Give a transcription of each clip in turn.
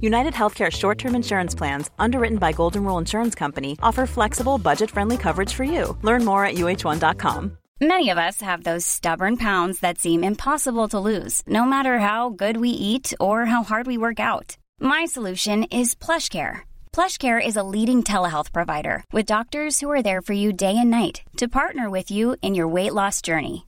United Healthcare short term insurance plans, underwritten by Golden Rule Insurance Company, offer flexible, budget friendly coverage for you. Learn more at uh1.com. Many of us have those stubborn pounds that seem impossible to lose, no matter how good we eat or how hard we work out. My solution is PlushCare. PlushCare is a leading telehealth provider with doctors who are there for you day and night to partner with you in your weight loss journey.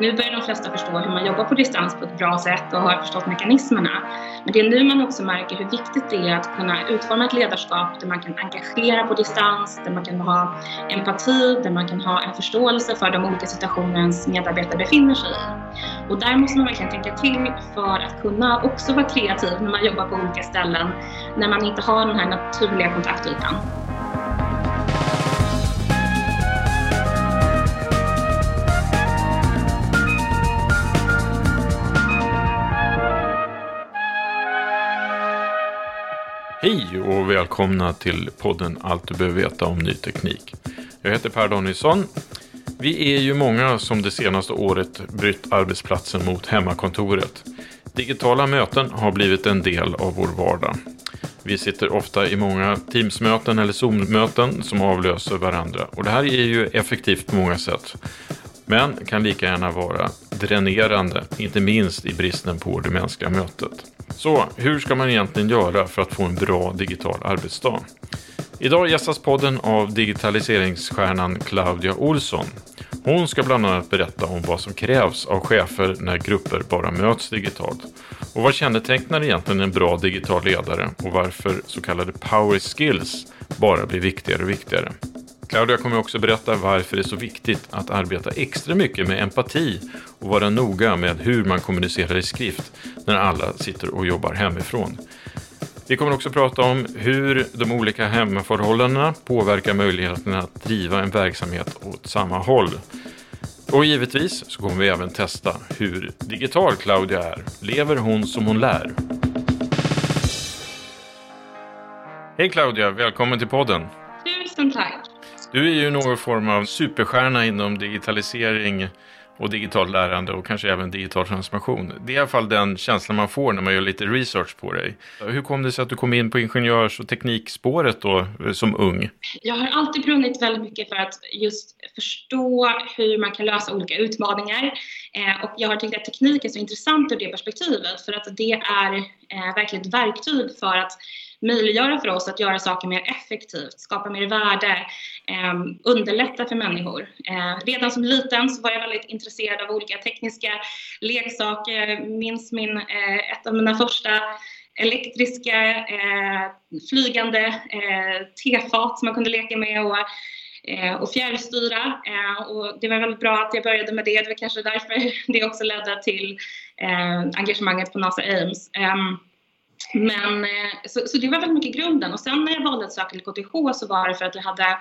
Nu börjar de flesta förstå hur man jobbar på distans på ett bra sätt och har förstått mekanismerna. Men det är nu man också märker hur viktigt det är att kunna utforma ett ledarskap där man kan engagera på distans, där man kan ha empati, där man kan ha en förståelse för de olika situationer ens medarbetare befinner sig i. Och där måste man verkligen tänka till för att kunna också vara kreativ när man jobbar på olika ställen, när man inte har den här naturliga kontaktytan. Hej och välkomna till podden Allt du behöver veta om ny teknik. Jag heter Per Danielsson. Vi är ju många som det senaste året brytt arbetsplatsen mot hemmakontoret. Digitala möten har blivit en del av vår vardag. Vi sitter ofta i många Teamsmöten eller Zoom-möten som avlöser varandra. Och det här är ju effektivt på många sätt. Men kan lika gärna vara dränerande, inte minst i bristen på det mänskliga mötet. Så hur ska man egentligen göra för att få en bra digital arbetsdag? Idag gästas podden av digitaliseringsstjärnan Claudia Olsson. Hon ska bland annat berätta om vad som krävs av chefer när grupper bara möts digitalt. Och vad kännetecknar egentligen en bra digital ledare och varför så kallade power skills bara blir viktigare och viktigare. Claudia kommer också berätta varför det är så viktigt att arbeta extra mycket med empati och vara noga med hur man kommunicerar i skrift när alla sitter och jobbar hemifrån. Vi kommer också prata om hur de olika hemmaförhållandena påverkar möjligheten att driva en verksamhet åt samma håll. Och givetvis så kommer vi även testa hur digital Claudia är. Lever hon som hon lär? Hej Claudia, välkommen till podden. Tusen tack. Du är ju någon form av superstjärna inom digitalisering och digitalt lärande och kanske även digital transformation. Det är i alla fall den känslan man får när man gör lite research på dig. Hur kom det sig att du kom in på ingenjörs och teknikspåret då eh, som ung? Jag har alltid brunnit väldigt mycket för att just förstå hur man kan lösa olika utmaningar. Eh, och jag har tyckt att teknik är så intressant ur det perspektivet för att det är eh, verkligen ett verktyg för att möjliggöra för oss att göra saker mer effektivt, skapa mer värde, eh, underlätta för människor. Eh, redan som liten så var jag väldigt intresserad av olika tekniska leksaker. Minns min, eh, ett av mina första elektriska eh, flygande eh, tefat som man kunde leka med och eh, och fjärrstyra. Eh, och det var väldigt bra att jag började med det. Det var kanske därför det också ledde till eh, engagemanget på NASA Ames. Ehm, men, eh, så, så, det var väldigt mycket grunden. Och sen när jag valde att söka till KTH så var det för att jag hade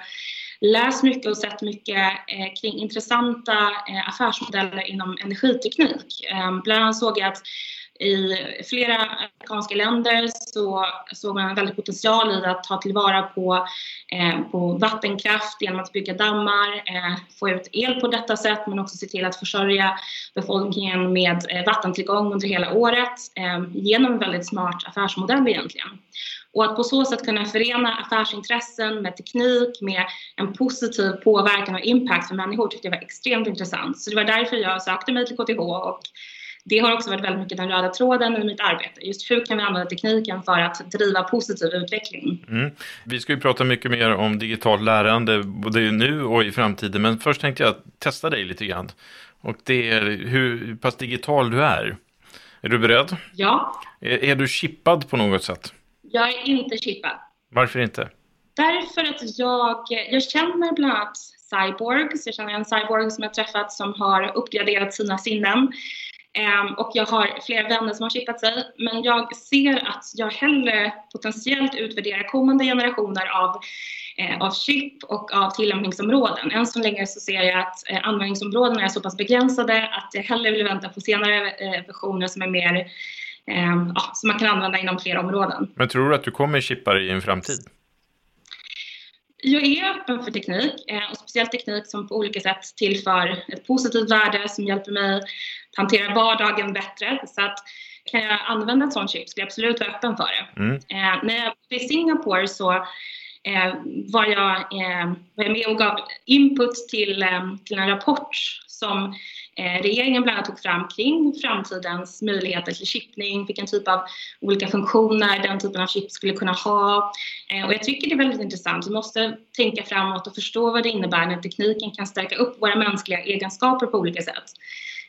läst mycket och sett mycket eh, kring intressanta eh, affärsmodeller inom energiteknik. Eh, bland annat såg jag att i flera amerikanska länder så såg man en väldig potential i att ta tillvara på, eh, på vattenkraft genom att bygga dammar, eh, få ut el på detta sätt men också se till att försörja befolkningen med eh, vattentillgång under hela året eh, genom en väldigt smart affärsmodell egentligen. Och att på så sätt kunna förena affärsintressen med teknik, med en positiv påverkan och impact för människor tyckte jag var extremt intressant. Så det var därför jag sökte mig till KTH och det har också varit väldigt mycket den röda tråden i mitt arbete. Just hur kan vi använda tekniken för att driva positiv utveckling? Mm. Vi ska ju prata mycket mer om digitalt lärande både nu och i framtiden, men först tänkte jag testa dig lite grann. Och det är hur pass digital du är. Är du beredd? Ja. Är, är du chippad på något sätt? Jag är inte chippad. Varför inte? Därför att jag, jag känner bland annat cyborgs. Jag känner en cyborg som jag träffat som har uppgraderat sina sinnen. Ehm, och jag har flera vänner som har chippat sig. Men jag ser att jag hellre potentiellt utvärderar kommande generationer av, eh, av chip och av tillämpningsområden. Än så länge så ser jag att eh, användningsområdena är så pass begränsade att jag hellre vill vänta på senare eh, versioner som är mer ehm, ja, som man kan använda inom fler områden. Men tror du att du kommer chippa dig i en framtid? Jag är öppen för teknik eh, och speciellt teknik som på olika sätt tillför ett positivt värde som hjälper mig att hantera vardagen bättre. Så att kan jag använda ett sånt chip skulle jag absolut vara öppen för det. Mm. Eh, när jag var i Singapore så eh, var, jag, eh, var jag med och gav input till, till en rapport som Eh, regeringen bland annat tog fram kring framtidens möjligheter till chippning, vilken typ av olika funktioner den typen av chip skulle kunna ha. Eh, och jag tycker det är väldigt intressant. Vi måste tänka framåt och förstå vad det innebär när tekniken kan stärka upp våra mänskliga egenskaper på olika sätt.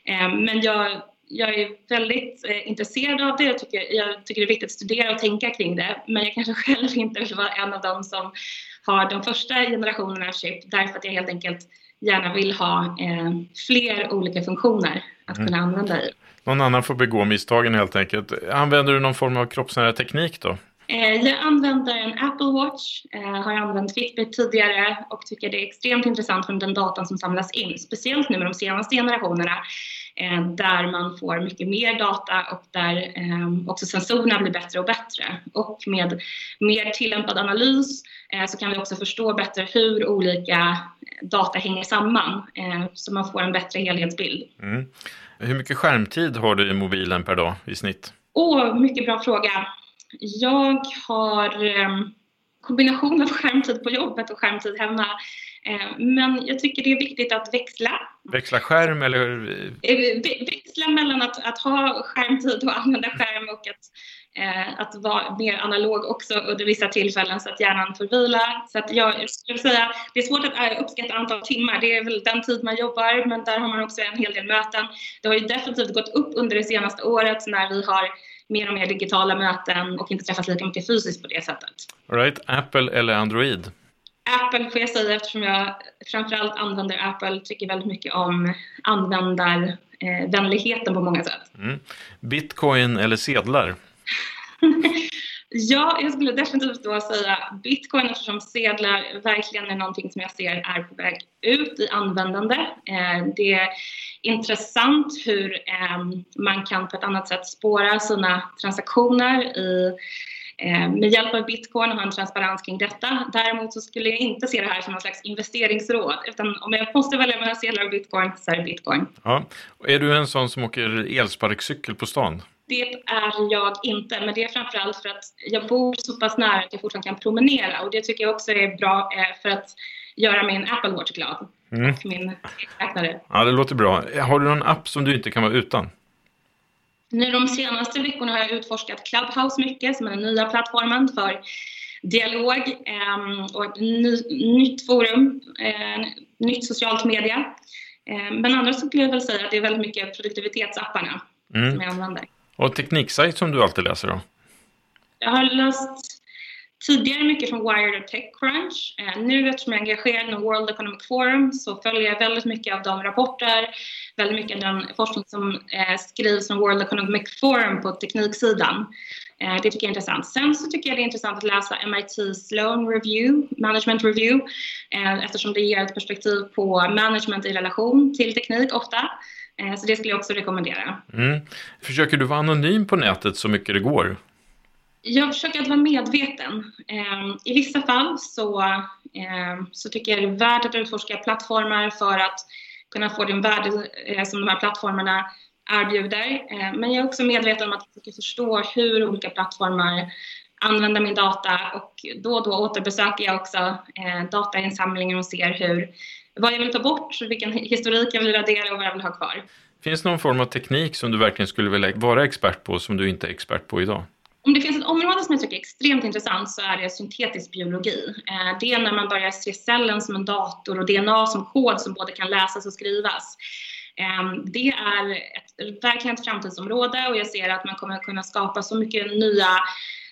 Eh, men jag, jag är väldigt intresserad av det. Jag tycker, jag tycker det är viktigt att studera och tänka kring det. Men jag kanske själv inte vill vara en av dem som har de första generationerna av chip därför att jag helt enkelt gärna vill ha eh, fler olika funktioner att kunna mm. använda i. Någon annan får begå misstagen helt enkelt. Använder du någon form av kroppsnära teknik då? Eh, jag använder en Apple Watch, eh, har använt Fitbit tidigare och tycker det är extremt intressant från den datan som samlas in. Speciellt nu med de senaste generationerna där man får mycket mer data och där också sensorerna blir bättre och bättre. Och med mer tillämpad analys så kan vi också förstå bättre hur olika data hänger samman så man får en bättre helhetsbild. Mm. Hur mycket skärmtid har du i mobilen per dag i snitt? Åh, mycket bra fråga. Jag har eh, kombination av skärmtid på jobbet och skärmtid hemma. Eh, men jag tycker det är viktigt att växla. Växla skärm eller? Eh, växla mellan att, att ha skärmtid och använda skärm och att, eh, att vara mer analog också under vissa tillfällen så att hjärnan får vila. Så att jag skulle säga, det är svårt att uppskatta antal timmar. Det är väl den tid man jobbar men där har man också en hel del möten. Det har ju definitivt gått upp under det senaste året när vi har mer och mer digitala möten och inte träffas lika mycket fysiskt på det sättet. All right. Apple eller Android? Apple får jag säga eftersom jag framförallt använder Apple, tycker väldigt mycket om användarvänligheten på många sätt. Mm. Bitcoin eller sedlar? ja, jag skulle definitivt då säga bitcoin eftersom sedlar verkligen är någonting som jag ser är på väg ut i användande. Eh, det är intressant hur eh, man kan på ett annat sätt spåra sina transaktioner i eh, med hjälp av bitcoin och ha en transparens kring detta. Däremot så skulle jag inte se det här som någon slags investeringsråd utan om jag måste välja mellan sedlar och bitcoin så är det bitcoin. Ja. Är du en sån som åker elsparkcykel på stan? Det är jag inte, men det är framförallt för att jag bor så pass nära att jag fortfarande kan promenera och det tycker jag också är bra eh, för att göra min Apple Watch glad. Mm. Och min räknare. Ja, det låter bra. Har du någon app som du inte kan vara utan? Nu de senaste veckorna har jag utforskat Clubhouse mycket, som är den nya plattformen för dialog eh, och ett ny, nytt forum, eh, nytt socialt media. Eh, men annars skulle jag väl säga att det är väldigt mycket produktivitetsapparna mm. som jag använder. Och tekniksajt som du alltid läser då? Jag har läst tidigare mycket från Wired och Techcrunch. Eh, nu eftersom jag är engagerad inom World Economic Forum så följer jag väldigt mycket av de rapporter, väldigt mycket av den forskning som eh, skrivs från World Economic Forum på tekniksidan. Eh, det tycker jag är intressant. Sen så tycker jag det är intressant att läsa MIT Sloan Review, Management Review, eftersom det ger ett perspektiv på management i relation till teknik ofta. Så det skulle jag också rekommendera. Mm. Försöker du vara anonym på nätet så mycket det går? Jag försöker att vara medveten. Ehm, I vissa fall så, ehm, så tycker jag det är värt att utforska plattformar för att kunna få den värde eh, som de här plattformarna erbjuder. Ehm, men jag är också medveten om att jag försöker förstå hur olika plattformar använder min data och då och då återbesöker jag också eh, datainsamlingen och ser hur, vad jag vill ta bort, vilken historik jag vill radera och vad jag vill ha kvar. Finns det någon form av teknik som du verkligen skulle vilja vara expert på som du inte är expert på idag? Om det finns område som jag tycker är extremt intressant så är det syntetisk biologi. Eh, det är när man börjar se cellen som en dator och DNA som kod som både kan läsas och skrivas. Ehm, det är ett, verkligen ett framtidsområde och jag ser att man kommer kunna skapa så mycket nya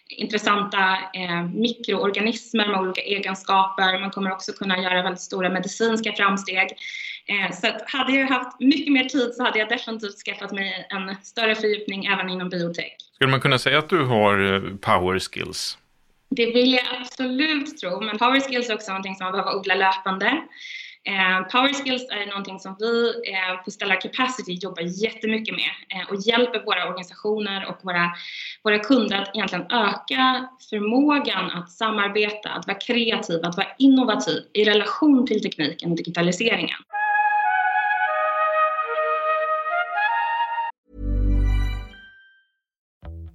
intressanta eh, mikroorganismer med olika egenskaper. Man kommer också kunna göra väldigt stora medicinska framsteg. Eh, så att hade jag haft mycket mer tid så hade jag definitivt skaffat mig en större fördjupning även inom biotech. Skulle man kunna säga att du har eh, power skills? Det vill jag absolut tro, men power skills är också någonting som man behöver odla löpande. Eh, power skills är någonting som vi eh, på Stellar Capacity jobbar jättemycket med eh, och hjälper våra organisationer och våra, våra kunder att egentligen öka förmågan att samarbeta, att vara kreativ, att vara innovativ i relation till tekniken och digitaliseringen.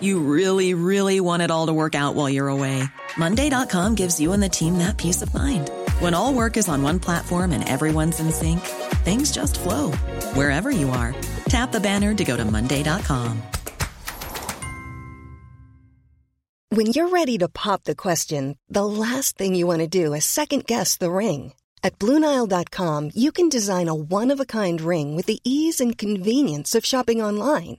You really, really want it all to work out while you're away. Monday.com gives you and the team that peace of mind. When all work is on one platform and everyone's in sync, things just flow wherever you are. Tap the banner to go to Monday.com. When you're ready to pop the question, the last thing you want to do is second guess the ring. At Bluenile.com, you can design a one of a kind ring with the ease and convenience of shopping online.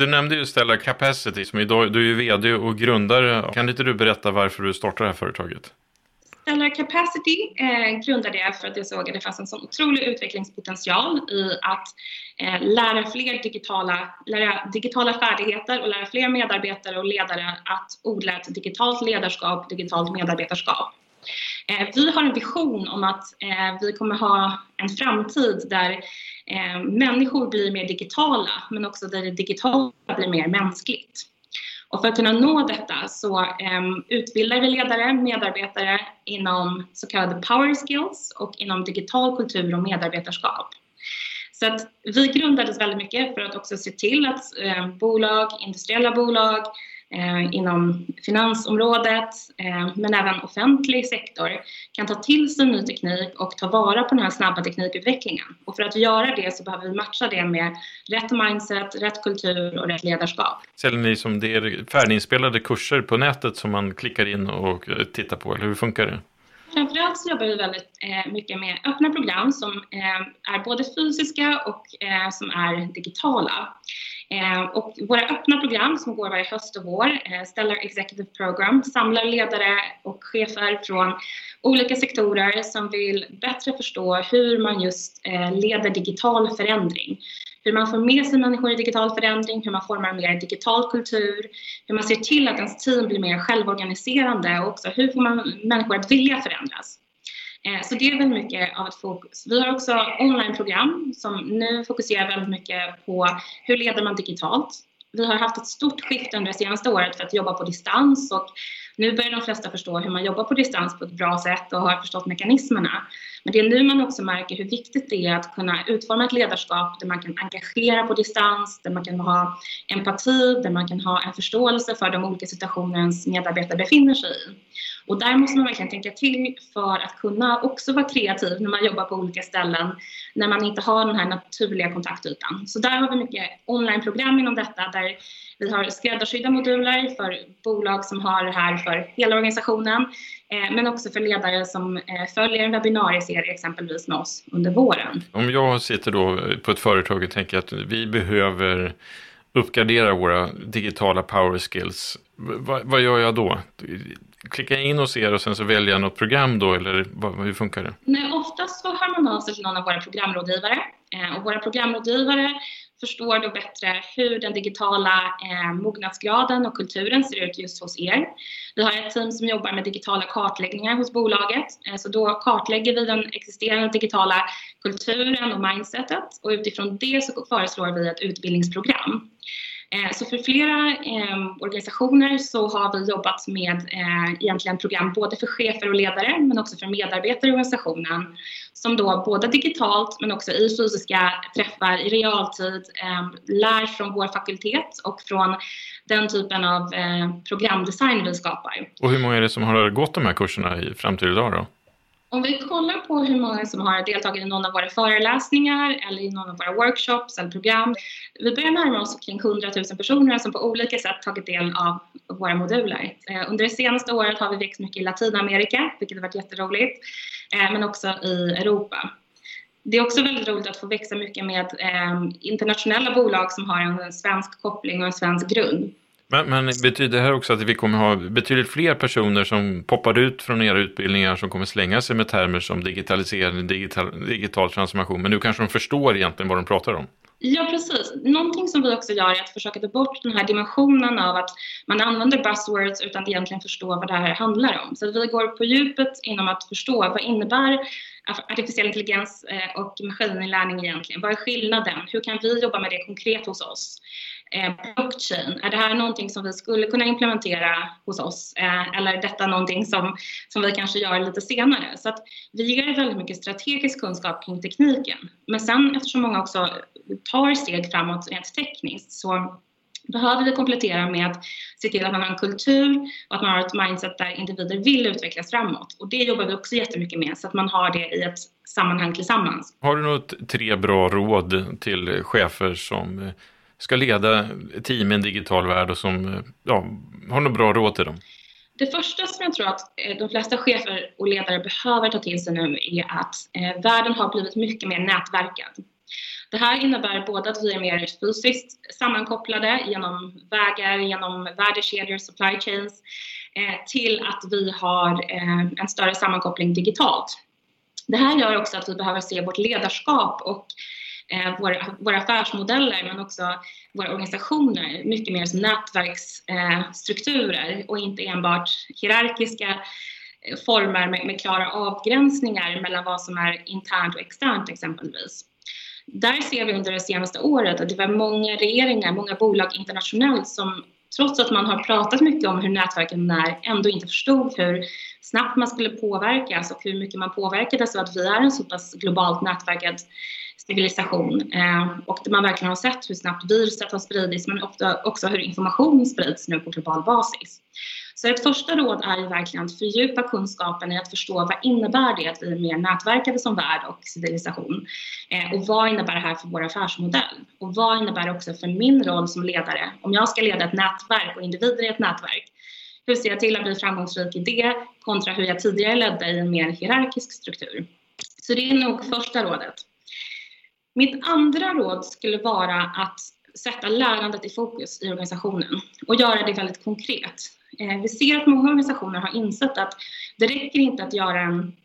Du nämnde ju Stellar Capacity som idag, du är ju vd och grundare. Kan inte du berätta varför du startade det här företaget? Stellar Capacity eh, grundade jag för att jag såg att det fanns en sån otrolig utvecklingspotential i att eh, lära fler digitala, lära digitala färdigheter och lära fler medarbetare och ledare att odla ett digitalt ledarskap, digitalt medarbetarskap. Eh, vi har en vision om att eh, vi kommer ha en framtid där eh, människor blir mer digitala men också där det digitala blir mer mänskligt. Och för att kunna nå detta så eh, utbildar vi ledare, medarbetare inom så kallade power skills och inom digital kultur och medarbetarskap. Så att vi grundades väldigt mycket för att också se till att eh, bolag, industriella bolag Eh, inom finansområdet eh, men även offentlig sektor kan ta till sig ny teknik och ta vara på den här snabba teknikutvecklingen. Och för att göra det så behöver vi matcha det med rätt mindset, rätt kultur och rätt ledarskap. Säljer ni som det är färdiginspelade kurser på nätet som man klickar in och eh, tittar på? Eller hur funkar det? Framförallt så jobbar vi väldigt eh, mycket med öppna program som eh, är både fysiska och eh, som är digitala. Eh, och våra öppna program som går varje höst och vår, eh, Stellar Executive Program, samlar ledare och chefer från olika sektorer som vill bättre förstå hur man just eh, leder digital förändring hur man får med sig människor i digital förändring, hur man formar en mer digital kultur, hur man ser till att ens team blir mer självorganiserande och också hur får man människor att vilja förändras. Eh, så det är väldigt mycket av ett fokus. Vi har också onlineprogram som nu fokuserar väldigt mycket på hur leder man digitalt. Vi har haft ett stort skifte under det senaste året för att jobba på distans och nu börjar de flesta förstå hur man jobbar på distans på ett bra sätt och har förstått mekanismerna. Men det är nu man också märker hur viktigt det är att kunna utforma ett ledarskap där man kan engagera på distans, där man kan ha empati, där man kan ha en förståelse för de olika situationer ens medarbetare befinner sig i. Och där måste man verkligen tänka till för att kunna också vara kreativ när man jobbar på olika ställen, när man inte har den här naturliga kontaktytan. Så där har vi mycket onlineprogram inom detta där vi har skräddarsydda moduler för bolag som har det här för hela organisationen, eh, men också för ledare som eh, följer en webbinarieserie exempelvis med oss under våren. Om jag sitter då på ett företag och tänker att vi behöver uppgradera våra digitala power skills, vad, vad gör jag då? Klickar jag in hos er och sen så väljer jag något program då, eller hur funkar det? Nej, oftast så hör man av sig till någon av våra programrådgivare. Eh, och våra programrådgivare förstår då bättre hur den digitala eh, mognadsgraden och kulturen ser ut just hos er. Vi har ett team som jobbar med digitala kartläggningar hos bolaget. Eh, så då kartlägger vi den existerande digitala kulturen och mindsetet och utifrån det så föreslår vi ett utbildningsprogram. Eh, så för flera eh, organisationer så har vi jobbat med eh, egentligen program både för chefer och ledare men också för medarbetare i organisationen som då både digitalt men också i fysiska träffar i realtid ehm, lär från vår fakultet och från den typen av eh, programdesign vi skapar. Och hur många är det som har gått de här kurserna fram till idag då? Om vi kollar på hur många som har deltagit i någon av våra föreläsningar eller i någon av våra workshops eller program. Vi börjar närma oss kring 100 000 personer som på olika sätt tagit del av våra moduler. Eh, under det senaste året har vi växt mycket i Latinamerika, vilket har varit jätteroligt, eh, men också i Europa. Det är också väldigt roligt att få växa mycket med eh, internationella bolag som har en svensk koppling och en svensk grund. Men, men, betyder det här också att vi kommer ha betydligt fler personer som poppar ut från era utbildningar som kommer slänga sig med termer som digitalisering, digital, digital transformation, men nu kanske de förstår egentligen vad de pratar om? Ja, precis. Någonting som vi också gör är att försöka ta bort den här dimensionen av att man använder buzzwords utan att egentligen förstå vad det här handlar om. Så vi går på djupet inom att förstå vad innebär artificiell intelligens eh, och maskininlärning egentligen? Vad är skillnaden? Hur kan vi jobba med det konkret hos oss? Eh, blockchain, är det här någonting som vi skulle kunna implementera hos oss? Eh, eller är detta någonting som, som vi kanske gör lite senare? Så att vi ger väldigt mycket strategisk kunskap kring tekniken. Men sen eftersom många också tar steg framåt rent tekniskt så behöver vi komplettera med att se till att man har en kultur och att man har ett mindset där individer vill utvecklas framåt. Och det jobbar vi också jättemycket med så att man har det i ett sammanhang tillsammans. Har du något tre bra råd till chefer som eh, ska leda team i en digital värld och som eh, ja, har några bra råd till dem? Det första som jag tror att eh, de flesta chefer och ledare behöver ta till sig nu är att eh, världen har blivit mycket mer nätverkad. Det här innebär både att vi är mer fysiskt sammankopplade genom vägar, genom värdekedjor, supply chains, eh, till att vi har eh, en större sammankoppling digitalt. Det här gör också att vi behöver se vårt ledarskap och Eh, våra, våra affärsmodeller men också våra organisationer mycket mer som nätverksstrukturer eh, och inte enbart hierarkiska eh, former med, med klara avgränsningar mellan vad som är internt och externt exempelvis. Där ser vi under det senaste året att det var många regeringar, många bolag internationellt som trots att man har pratat mycket om hur nätverken är, ändå inte förstod hur snabbt man skulle påverkas och hur mycket man påverkades av att vi är en så pass globalt nätverkad civilisation eh, och där man verkligen har sett hur snabbt viruset har spridits men ofta också hur information sprids nu på global basis. Så ett första råd är ju verkligen att fördjupa kunskapen i att förstå vad innebär det att vi är mer nätverkade som värld och civilisation? Eh, och vad innebär det här för vår affärsmodell? Och vad innebär det också för min roll som ledare? Om jag ska leda ett nätverk och individer i ett nätverk, hur ser jag till att bli framgångsrik i det kontra hur jag tidigare ledde i en mer hierarkisk struktur? Så det är nog första rådet. Mitt andra råd skulle vara att sätta lärandet i fokus i organisationen och göra det väldigt konkret. Eh, vi ser att många organisationer har insett att det räcker inte att göra en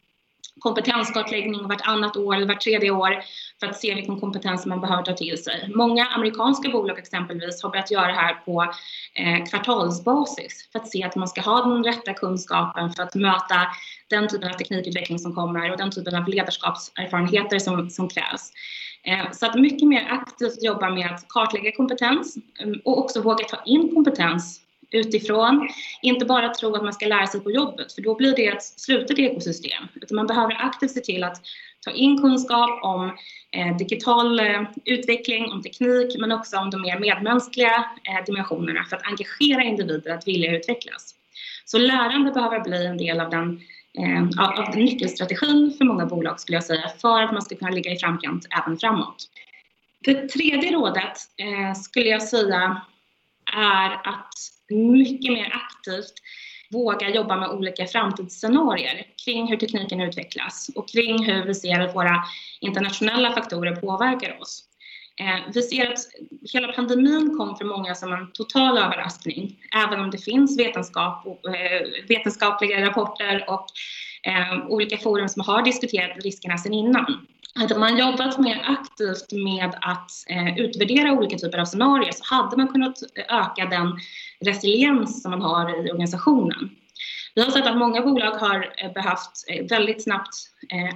kompetenskartläggning vartannat år eller vart tredje år för att se vilken kompetens man behöver ta till sig. Många amerikanska bolag exempelvis har börjat göra det här på eh, kvartalsbasis för att se att man ska ha den rätta kunskapen för att möta den typen av teknikutveckling som kommer och den typen av ledarskapserfarenheter som, som krävs. Eh, så att mycket mer aktivt jobba med att kartlägga kompetens eh, och också våga ta in kompetens utifrån. Inte bara tro att man ska lära sig på jobbet, för då blir det ett slutet ekosystem. Utan man behöver aktivt se till att ta in kunskap om eh, digital eh, utveckling, om teknik, men också om de mer medmänskliga eh, dimensionerna för att engagera individer att vilja utvecklas. Så lärande behöver bli en del av den eh, av, av nyckelstrategin för många bolag skulle jag säga, för att man ska kunna ligga i framkant även framåt. Det tredje rådet eh, skulle jag säga är att mycket mer aktivt våga jobba med olika framtidsscenarier kring hur tekniken utvecklas och kring hur vi ser att våra internationella faktorer påverkar oss. Eh, vi ser att hela pandemin kom för många som en total överraskning, även om det finns vetenskap, eh, vetenskapliga rapporter och eh, olika forum som har diskuterat riskerna sedan innan. Hade man jobbat mer aktivt med att eh, utvärdera olika typer av scenarier så hade man kunnat eh, öka den resiliens som man har i organisationen. Vi har sett att många bolag har eh, behövt eh, väldigt snabbt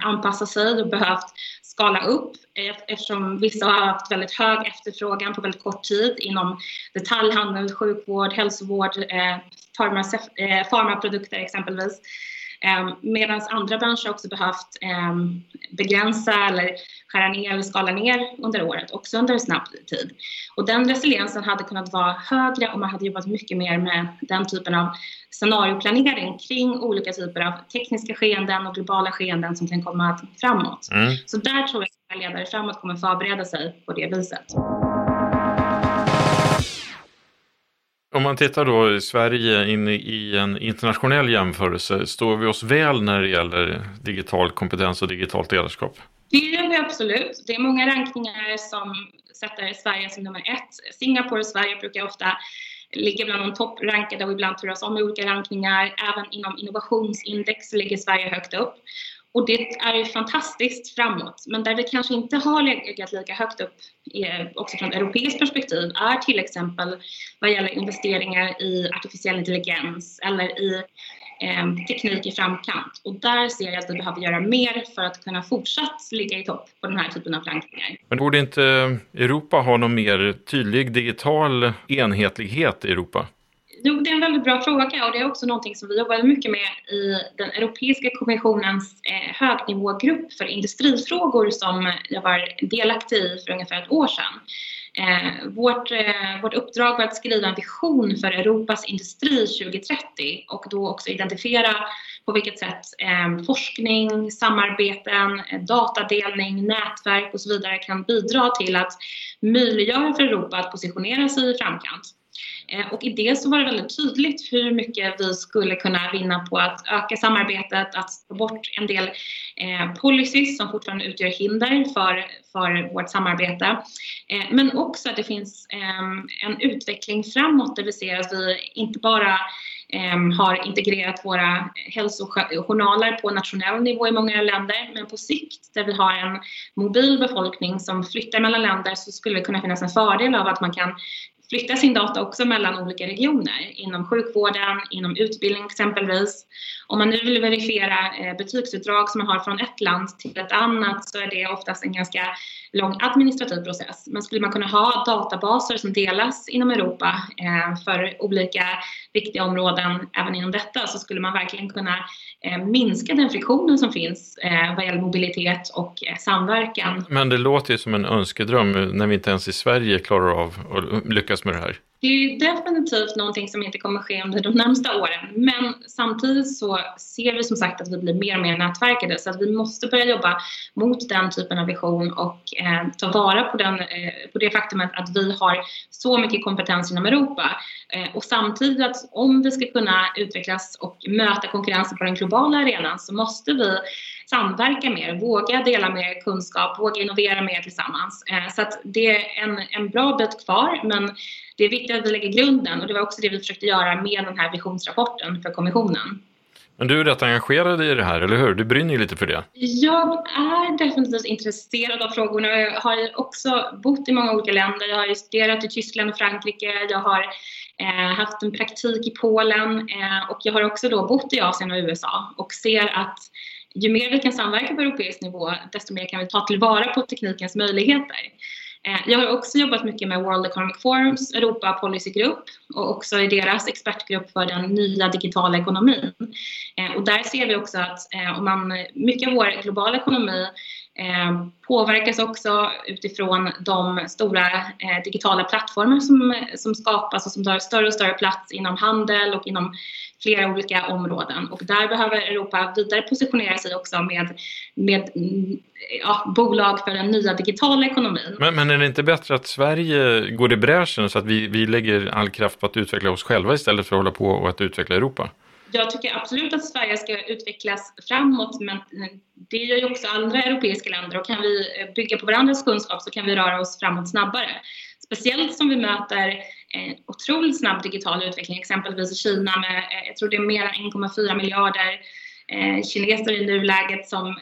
anpassa sig och behövt skala upp eftersom vissa har haft väldigt hög efterfrågan på väldigt kort tid inom detaljhandel, sjukvård, hälsovård, farmaprodukter exempelvis. Ehm, Medan andra branscher också behövt ehm, begränsa eller skära ner eller skala ner under året, också under snabb tid. Och den resiliensen hade kunnat vara högre om man hade jobbat mycket mer med den typen av scenarioplanering kring olika typer av tekniska skeenden och globala skeenden som kan komma framåt. Mm. Så där tror jag att ledare framåt kommer förbereda sig på det viset. Om man tittar då i Sverige in i en internationell jämförelse, står vi oss väl när det gäller digital kompetens och digitalt ledarskap? Det gör vi absolut. Det är många rankningar som sätter Sverige som nummer ett. Singapore och Sverige brukar ofta ligga bland de topprankade och ibland turas om i olika rankningar. Även inom innovationsindex ligger Sverige högt upp. Och det är ju fantastiskt framåt. Men där vi kanske inte har legat lika högt upp, eh, också från ett europeiskt perspektiv, är till exempel vad gäller investeringar i artificiell intelligens eller i eh, teknik i framkant. Och där ser jag att vi behöver göra mer för att kunna fortsatt ligga i topp på den här typen av rankningar. Men borde inte Europa ha någon mer tydlig digital enhetlighet i Europa? Jo, det är en väldigt bra fråga och det är också någonting som vi jobbar mycket med i den Europeiska kommissionens eh, högnivågrupp för industrifrågor som jag var delaktig i för ungefär ett år sedan. Eh, vårt, eh, vårt uppdrag var att skriva en vision för Europas industri 2030 och då också identifiera på vilket sätt eh, forskning, samarbeten, eh, datadelning, nätverk och så vidare kan bidra till att möjliggöra för Europa att positionera sig i framkant. Eh, och i det så var det väldigt tydligt hur mycket vi skulle kunna vinna på att öka samarbetet, att ta bort en del eh, policies som fortfarande utgör hinder för, för vårt samarbete. Eh, men också att det finns eh, en utveckling framåt där vi ser att vi inte bara eh, har integrerat våra hälsojournaler på nationell nivå i många länder, men på sikt där vi har en mobil befolkning som flyttar mellan länder så skulle det kunna finnas en fördel av att man kan flytta sin data också mellan olika regioner inom sjukvården, inom utbildning exempelvis. Om man nu vill verifiera eh, betygsutdrag som man har från ett land till ett annat så är det oftast en ganska lång administrativ process. Men skulle man kunna ha databaser som delas inom Europa eh, för olika viktiga områden även inom detta så skulle man verkligen kunna eh, minska den friktionen som finns vad gäller mobilitet och samverkan. Men det låter ju som en önskedröm när vi inte ens i Sverige klarar av att lyckas med det här. Det är definitivt någonting som inte kommer ske under de närmsta åren. Men samtidigt så ser vi som sagt att vi blir mer och mer nätverkade så att vi måste börja jobba mot den typen av vision och eh, ta vara på, den, eh, på det faktumet att vi har så mycket kompetens inom Europa. Eh, och samtidigt att om vi ska kunna utvecklas och möta konkurrensen på den globala arenan så måste vi samverka mer, våga dela mer kunskap, våga innovera mer tillsammans. Eh, så att det är en, en bra bit kvar men det är viktigt att vi lägger grunden och det var också det vi försökte göra med den här visionsrapporten för kommissionen. Men du är rätt engagerad i det här, eller hur? Du brinner ju lite för det. Jag är definitivt intresserad av frågorna. Jag har också bott i många olika länder. Jag har studerat i Tyskland och Frankrike. Jag har eh, haft en praktik i Polen eh, och jag har också då bott i Asien och USA och ser att ju mer vi kan samverka på europeisk nivå, desto mer kan vi ta tillvara på teknikens möjligheter. Eh, jag har också jobbat mycket med World Economic Forums Europa Policy Group och också i deras expertgrupp för den nya digitala ekonomin. Eh, och där ser vi också att eh, om man, mycket av vår globala ekonomi Eh, påverkas också utifrån de stora eh, digitala plattformar som, som skapas och som tar större och större plats inom handel och inom flera olika områden. Och där behöver Europa vidare positionera sig också med, med mm, ja, bolag för den nya digitala ekonomin. Men, men är det inte bättre att Sverige går i bräschen så att vi, vi lägger all kraft på att utveckla oss själva istället för att hålla på och att utveckla Europa? Jag tycker absolut att Sverige ska utvecklas framåt men eh, det gör ju också andra europeiska länder och kan vi eh, bygga på varandras kunskap så kan vi röra oss framåt snabbare. Speciellt som vi möter en otroligt snabb digital utveckling, exempelvis i Kina med, jag tror det är mer än 1,4 miljarder kineser i nuläget som,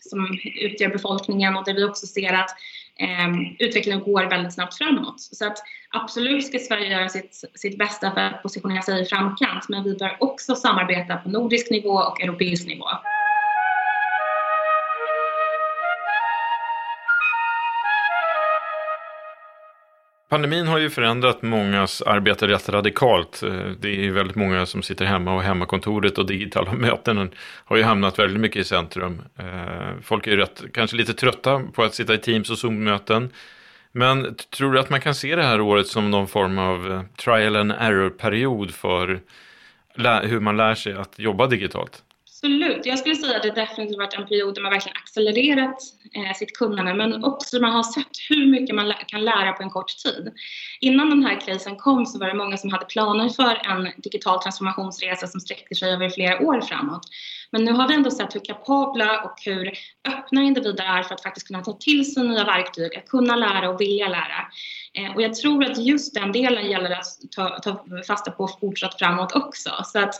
som utgör befolkningen och där vi också ser att eh, utvecklingen går väldigt snabbt framåt. Så att absolut ska Sverige göra sitt, sitt bästa för att positionera sig i framkant men vi bör också samarbeta på nordisk nivå och europeisk nivå. Pandemin har ju förändrat mångas arbete rätt radikalt. Eh, det är ju väldigt många som sitter hemma och hemmakontoret och digitala möten har ju hamnat väldigt mycket i centrum. Eh, folk är ju rätt, kanske lite trötta på att sitta i Teams och Zoom-möten. Men tror du att man kan se det här året som någon form av eh, trial and error-period för hur man lär sig att jobba digitalt? Absolut. Jag skulle säga att det definitivt varit en period där man verkligen accelererat eh, sitt kunnande men också man har sett hur mycket man kan lära på en kort tid. Innan den här krisen kom så var det många som hade planer för en digital transformationsresa som sträcker sig över flera år framåt. Men nu har vi ändå sett hur kapabla och hur öppna individer är för att faktiskt kunna ta till sig nya verktyg, att kunna lära och vilja lära. Eh, och jag tror att just den delen gäller att ta, ta fasta på fortsatt framåt också. Så att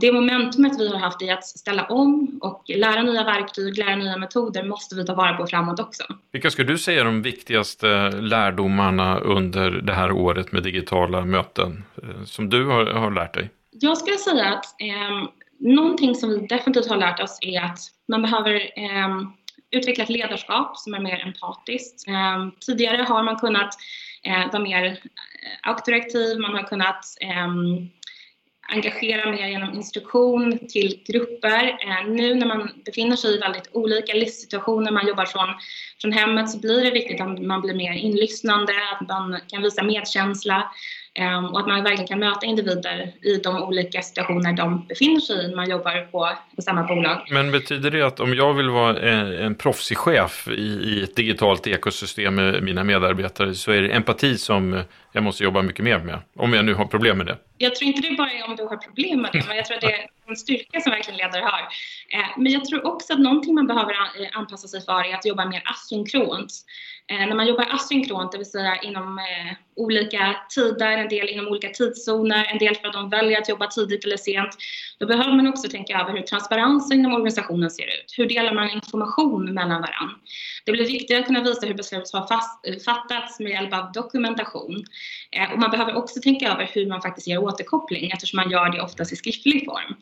det momentumet vi har haft i att ställa om och lära nya verktyg, lära nya metoder måste vi ta vara på framåt också. Vilka skulle du säga är de viktigaste lärdomarna under det här året med digitala möten eh, som du har, har lärt dig? Jag skulle säga att eh, någonting som vi definitivt har lärt oss är att man behöver eh, utveckla ett ledarskap som är mer empatiskt. Eh, tidigare har man kunnat eh, vara mer auktorativ, man har kunnat engagera mer genom instruktion till grupper. Eh, nu när man befinner sig i väldigt olika livssituationer, man jobbar från, från hemmet, så blir det viktigt att man blir mer inlyssnande, att man kan visa medkänsla och att man verkligen kan möta individer i de olika situationer de befinner sig i när man jobbar på, på samma bolag. Men betyder det att om jag vill vara en, en proffsig chef i, i ett digitalt ekosystem med mina medarbetare så är det empati som jag måste jobba mycket mer med? Om jag nu har problem med det. Jag tror inte det bara är om du har problem med det, men jag tror att det är en styrka som verkligen ledare har. Eh, men jag tror också att någonting man behöver eh, anpassa sig för är att jobba mer asynkront. Eh, när man jobbar asynkront, det vill säga inom eh, olika tider, en del inom olika tidszoner, en del för att de väljer att jobba tidigt eller sent, då behöver man också tänka över hur transparensen inom organisationen ser ut. Hur delar man information mellan varandra? Det blir viktigt att kunna visa hur beslut har fast, eh, fattats med hjälp av dokumentation. Och man behöver också tänka över hur man faktiskt ger återkoppling eftersom man gör det oftast i skriftlig form.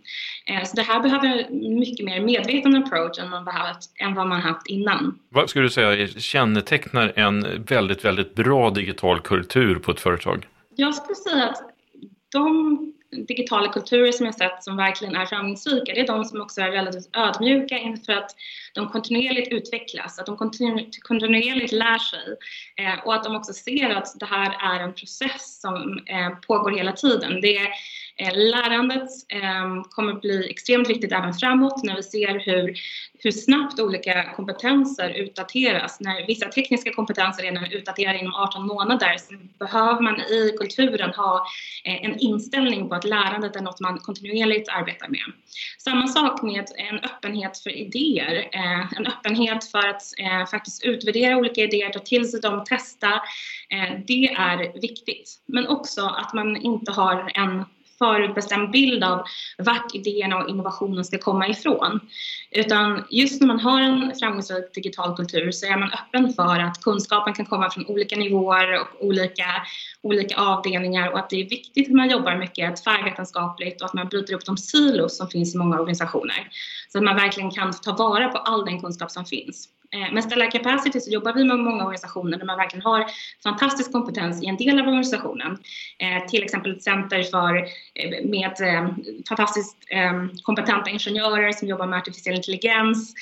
Eh, så det här behöver mycket mer medveten approach än, man behövt, än vad man haft innan. Vad skulle du säga kännetecknar en väldigt, väldigt bra digital kultur på ett företag? Jag skulle säga att de digitala kulturer som jag sett som verkligen är framgångsrika, det är de som också är relativt ödmjuka inför att de kontinuerligt utvecklas, att de kontinuerligt lär sig eh, och att de också ser att det här är en process som eh, pågår hela tiden. Det är Eh, lärandet ehm, kommer att bli extremt viktigt även framåt när vi ser hur, hur snabbt olika kompetenser utdateras. När vissa tekniska kompetenser redan är utdaterade inom 18 månader så behöver man i kulturen ha eh, en inställning på att lärandet är något man kontinuerligt arbetar med. Samma sak med en öppenhet för idéer, eh, en öppenhet för att faktiskt utvärdera olika idéer, ta till sig dem, testa. Det är viktigt. Men också att man inte har en förutbestämd bild av vart idéerna och innovationen ska komma ifrån. Utan just när man har en framgångsrik digital kultur så är man öppen för att kunskapen kan komma från olika nivåer och olika, olika avdelningar och att det är viktigt att man jobbar mycket tvärvetenskapligt och att man bryter upp de silos som finns i många organisationer. Så att man verkligen kan ta vara på all den kunskap som finns. Eh, med Stellar Capacity så jobbar vi med många organisationer där man verkligen har fantastisk kompetens i en del av organisationen. Eh, till exempel ett center för, eh, med fantastiskt kompetenta ingenjörer som jobbar med artificiell intelligens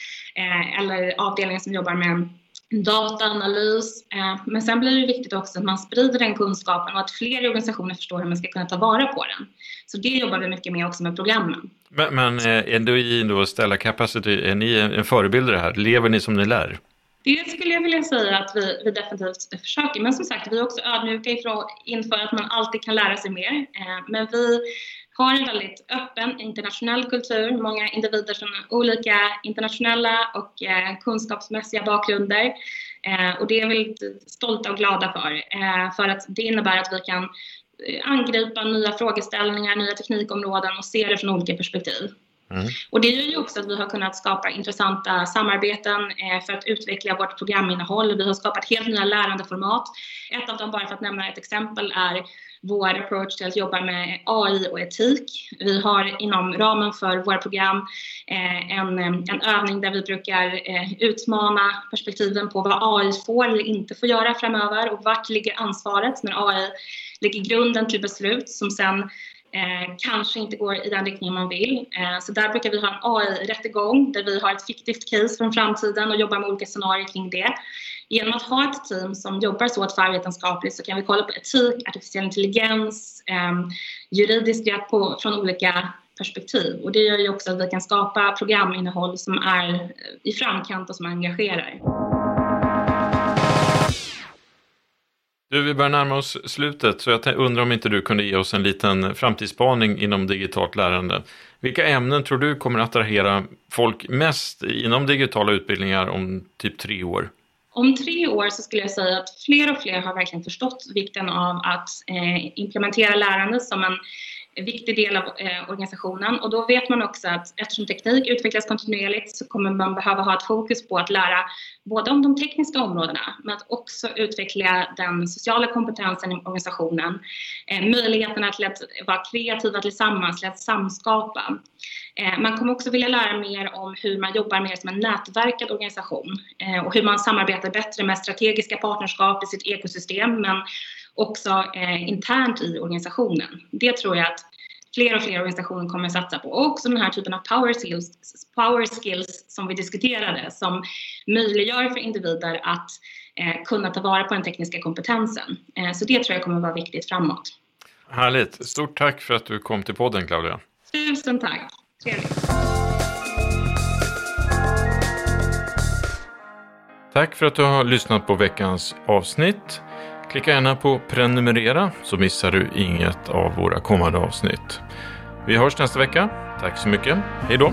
eller avdelningar som jobbar med dataanalys. Men sen blir det viktigt också att man sprider den kunskapen och att fler organisationer förstår hur man ska kunna ta vara på den. Så det jobbar vi mycket med också med programmen. Men, men är du då Stella Capacity, är ni en förebild i det här? Lever ni som ni lär? Det skulle jag vilja säga att vi, vi definitivt försöker. Men som sagt, vi är också ödmjuka inför att man alltid kan lära sig mer. Eh, men vi har en väldigt öppen internationell kultur, många individer från olika internationella och eh, kunskapsmässiga bakgrunder. Eh, och det är vi väldigt stolta och glada för, eh, för att det innebär att vi kan eh, angripa nya frågeställningar, nya teknikområden och se det från olika perspektiv. Mm. Och det gör ju också att vi har kunnat skapa intressanta samarbeten eh, för att utveckla vårt programinnehåll. Vi har skapat helt nya lärandeformat. Ett av dem, bara för att nämna ett exempel, är vår approach till att jobba med AI och etik. Vi har inom ramen för våra program eh, en, en övning där vi brukar eh, utmana perspektiven på vad AI får eller inte får göra framöver och vart ligger ansvaret när AI lägger grunden till beslut som sen Eh, kanske inte går i den riktning man vill. Eh, så där brukar vi ha en AI-rättegång där vi har ett fiktivt case från framtiden och jobbar med olika scenarier kring det. Genom att ha ett team som jobbar så tvärvetenskapligt så kan vi kolla på etik, artificiell intelligens, eh, juridisk rätt på, från olika perspektiv. Och det gör ju också att vi kan skapa programinnehåll som är eh, i framkant och som engagerar. Du, vi börjar närma oss slutet så jag undrar om inte du kunde ge oss en liten framtidsspaning inom digitalt lärande. Vilka ämnen tror du kommer att attrahera folk mest inom digitala utbildningar om typ tre år? Om tre år så skulle jag säga att fler och fler har verkligen förstått vikten av att eh, implementera lärande som en viktig del av eh, organisationen och då vet man också att eftersom teknik utvecklas kontinuerligt så kommer man behöva ha ett fokus på att lära både om de tekniska områdena men att också utveckla den sociala kompetensen i organisationen. Eh, möjligheterna till att vara kreativa tillsammans, till att samskapa. Eh, man kommer också vilja lära mer om hur man jobbar mer som en nätverkad organisation eh, och hur man samarbetar bättre med strategiska partnerskap i sitt ekosystem men också eh, internt i organisationen. Det tror jag att fler och fler organisationer kommer att satsa på. Och också den här typen av power skills, power skills som vi diskuterade som möjliggör för individer att eh, kunna ta vara på den tekniska kompetensen. Eh, så det tror jag kommer att vara viktigt framåt. Härligt. Stort tack för att du kom till podden Claudia. Tusen tack. Trevligt. Tack för att du har lyssnat på veckans avsnitt. Klicka gärna på prenumerera så missar du inget av våra kommande avsnitt. Vi hörs nästa vecka. Tack så mycket. Hej då!